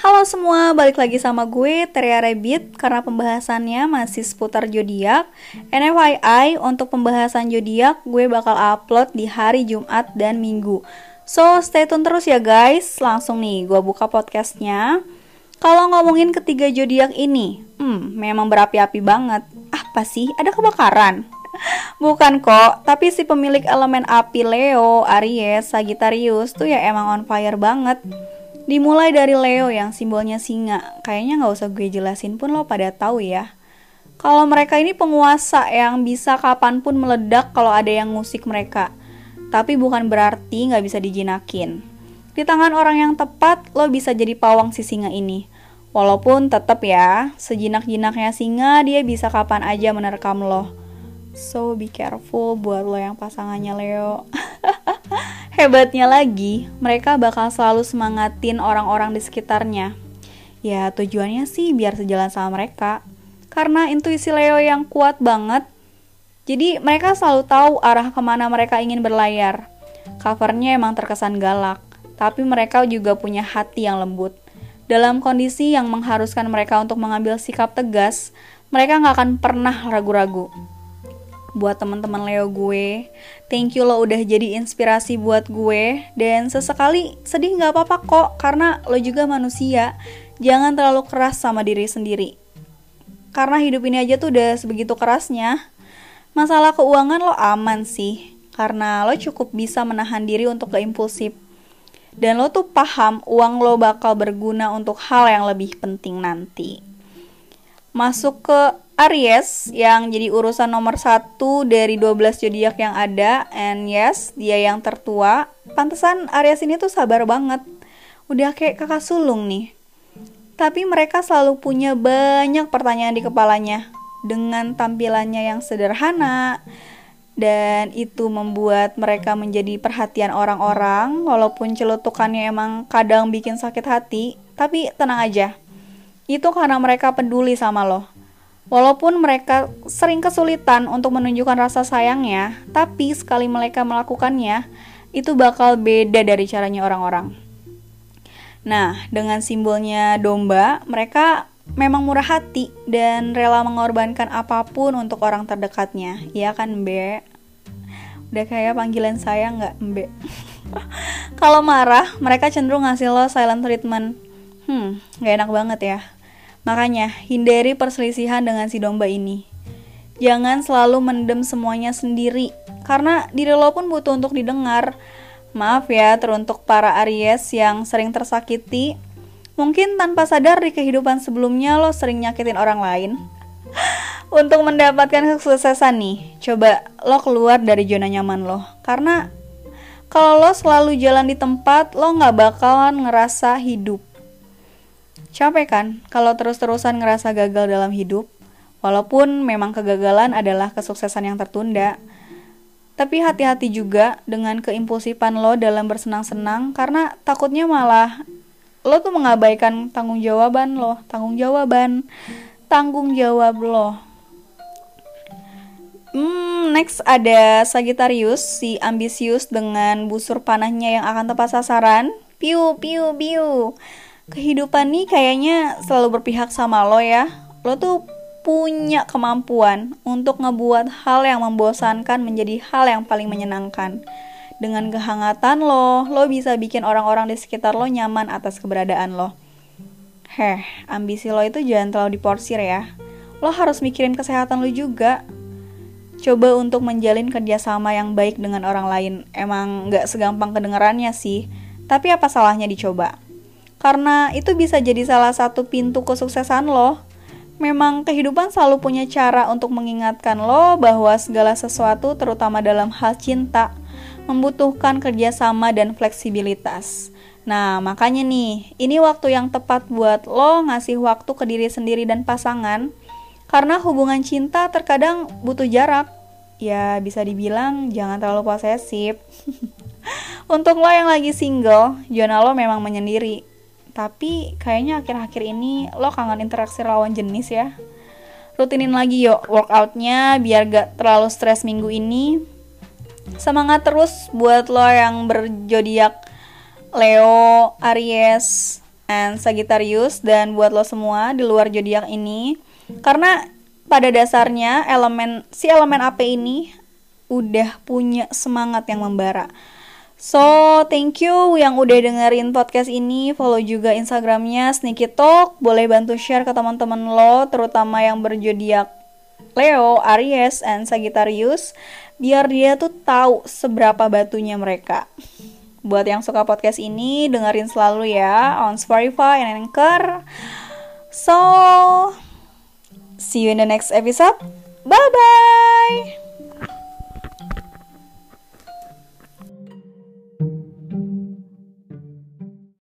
Halo semua, balik lagi sama gue Teria Rabbit karena pembahasannya masih seputar zodiak. NFYI untuk pembahasan zodiak gue bakal upload di hari Jumat dan Minggu. So stay tune terus ya guys. Langsung nih gue buka podcastnya. Kalau ngomongin ketiga zodiak ini, hmm, memang berapi-api banget. Apa sih? Ada kebakaran? Bukan kok, tapi si pemilik elemen api Leo, Aries, Sagittarius tuh ya emang on fire banget. Dimulai dari Leo yang simbolnya singa, kayaknya nggak usah gue jelasin pun lo pada tahu ya. Kalau mereka ini penguasa yang bisa kapan pun meledak kalau ada yang ngusik mereka. Tapi bukan berarti nggak bisa dijinakin. Di tangan orang yang tepat, lo bisa jadi pawang si singa ini. Walaupun tetap ya, sejinak-jinaknya singa dia bisa kapan aja menerkam lo. So be careful buat lo yang pasangannya Leo. Hebatnya lagi, mereka bakal selalu semangatin orang-orang di sekitarnya. Ya tujuannya sih biar sejalan sama mereka. Karena intuisi Leo yang kuat banget, jadi mereka selalu tahu arah ke mana mereka ingin berlayar. Covernya emang terkesan galak, tapi mereka juga punya hati yang lembut. Dalam kondisi yang mengharuskan mereka untuk mengambil sikap tegas, mereka nggak akan pernah ragu-ragu buat teman-teman Leo gue. Thank you lo udah jadi inspirasi buat gue dan sesekali sedih nggak apa-apa kok karena lo juga manusia. Jangan terlalu keras sama diri sendiri. Karena hidup ini aja tuh udah sebegitu kerasnya. Masalah keuangan lo aman sih karena lo cukup bisa menahan diri untuk gak impulsif. Dan lo tuh paham uang lo bakal berguna untuk hal yang lebih penting nanti. Masuk ke Aries yang jadi urusan nomor satu dari 12 zodiak yang ada. And yes dia yang tertua. Pantesan Aries ini tuh sabar banget. Udah kayak kakak sulung nih. Tapi mereka selalu punya banyak pertanyaan di kepalanya. Dengan tampilannya yang sederhana. Dan itu membuat mereka menjadi perhatian orang-orang. Walaupun celutukannya emang kadang bikin sakit hati. Tapi tenang aja itu karena mereka peduli sama lo Walaupun mereka sering kesulitan untuk menunjukkan rasa sayangnya, tapi sekali mereka melakukannya, itu bakal beda dari caranya orang-orang. Nah, dengan simbolnya domba, mereka memang murah hati dan rela mengorbankan apa pun untuk orang terdekatnya. Iya kan, Mbe? Udah kayak panggilan saya nggak, Mbe? Kalau marah, mereka cenderung ngasih lo silent treatment. Hmm, gak enak banget ya. Makanya, hindari perselisihan dengan si domba ini. Jangan selalu mendem semuanya sendiri, karena diri lo pun butuh untuk didengar. Maaf ya, teruntuk para Aries yang sering tersakiti. Mungkin tanpa sadar di kehidupan sebelumnya lo sering nyakitin orang lain. untuk mendapatkan kesuksesan nih, coba lo keluar dari zona nyaman lo. Karena kalau lo selalu jalan di tempat, lo nggak bakalan ngerasa hidup. Capek kan kalau terus-terusan ngerasa gagal dalam hidup? Walaupun memang kegagalan adalah kesuksesan yang tertunda. Tapi hati-hati juga dengan keimpulsifan lo dalam bersenang-senang karena takutnya malah lo tuh mengabaikan tanggung jawaban lo, tanggung jawaban, tanggung jawab lo. Hmm, next ada Sagittarius, si ambisius dengan busur panahnya yang akan tepat sasaran. Piu, piu, piu kehidupan nih kayaknya selalu berpihak sama lo ya. Lo tuh punya kemampuan untuk ngebuat hal yang membosankan menjadi hal yang paling menyenangkan. Dengan kehangatan lo, lo bisa bikin orang-orang di sekitar lo nyaman atas keberadaan lo. Heh, ambisi lo itu jangan terlalu diporsir ya. Lo harus mikirin kesehatan lo juga. Coba untuk menjalin kerjasama yang baik dengan orang lain. Emang gak segampang kedengarannya sih, tapi apa salahnya dicoba? Karena itu bisa jadi salah satu pintu kesuksesan lo. Memang kehidupan selalu punya cara untuk mengingatkan lo bahwa segala sesuatu terutama dalam hal cinta membutuhkan kerjasama dan fleksibilitas. Nah, makanya nih, ini waktu yang tepat buat lo ngasih waktu ke diri sendiri dan pasangan karena hubungan cinta terkadang butuh jarak. Ya, bisa dibilang jangan terlalu posesif. Untuk lo yang lagi single, zona lo memang menyendiri tapi kayaknya akhir-akhir ini lo kangen interaksi lawan jenis ya. Rutinin lagi yuk workoutnya biar gak terlalu stres minggu ini. Semangat terus buat lo yang berjodiak Leo, Aries, and Sagittarius dan buat lo semua di luar zodiak ini karena pada dasarnya elemen si elemen api ini udah punya semangat yang membara. So, thank you yang udah dengerin podcast ini. Follow juga Instagramnya Sneaky Talk. Boleh bantu share ke teman-teman lo, terutama yang berjodiak Leo, Aries, and Sagittarius. Biar dia tuh tahu seberapa batunya mereka. Buat yang suka podcast ini, dengerin selalu ya on Spotify and Anchor. So, see you in the next episode. Bye-bye!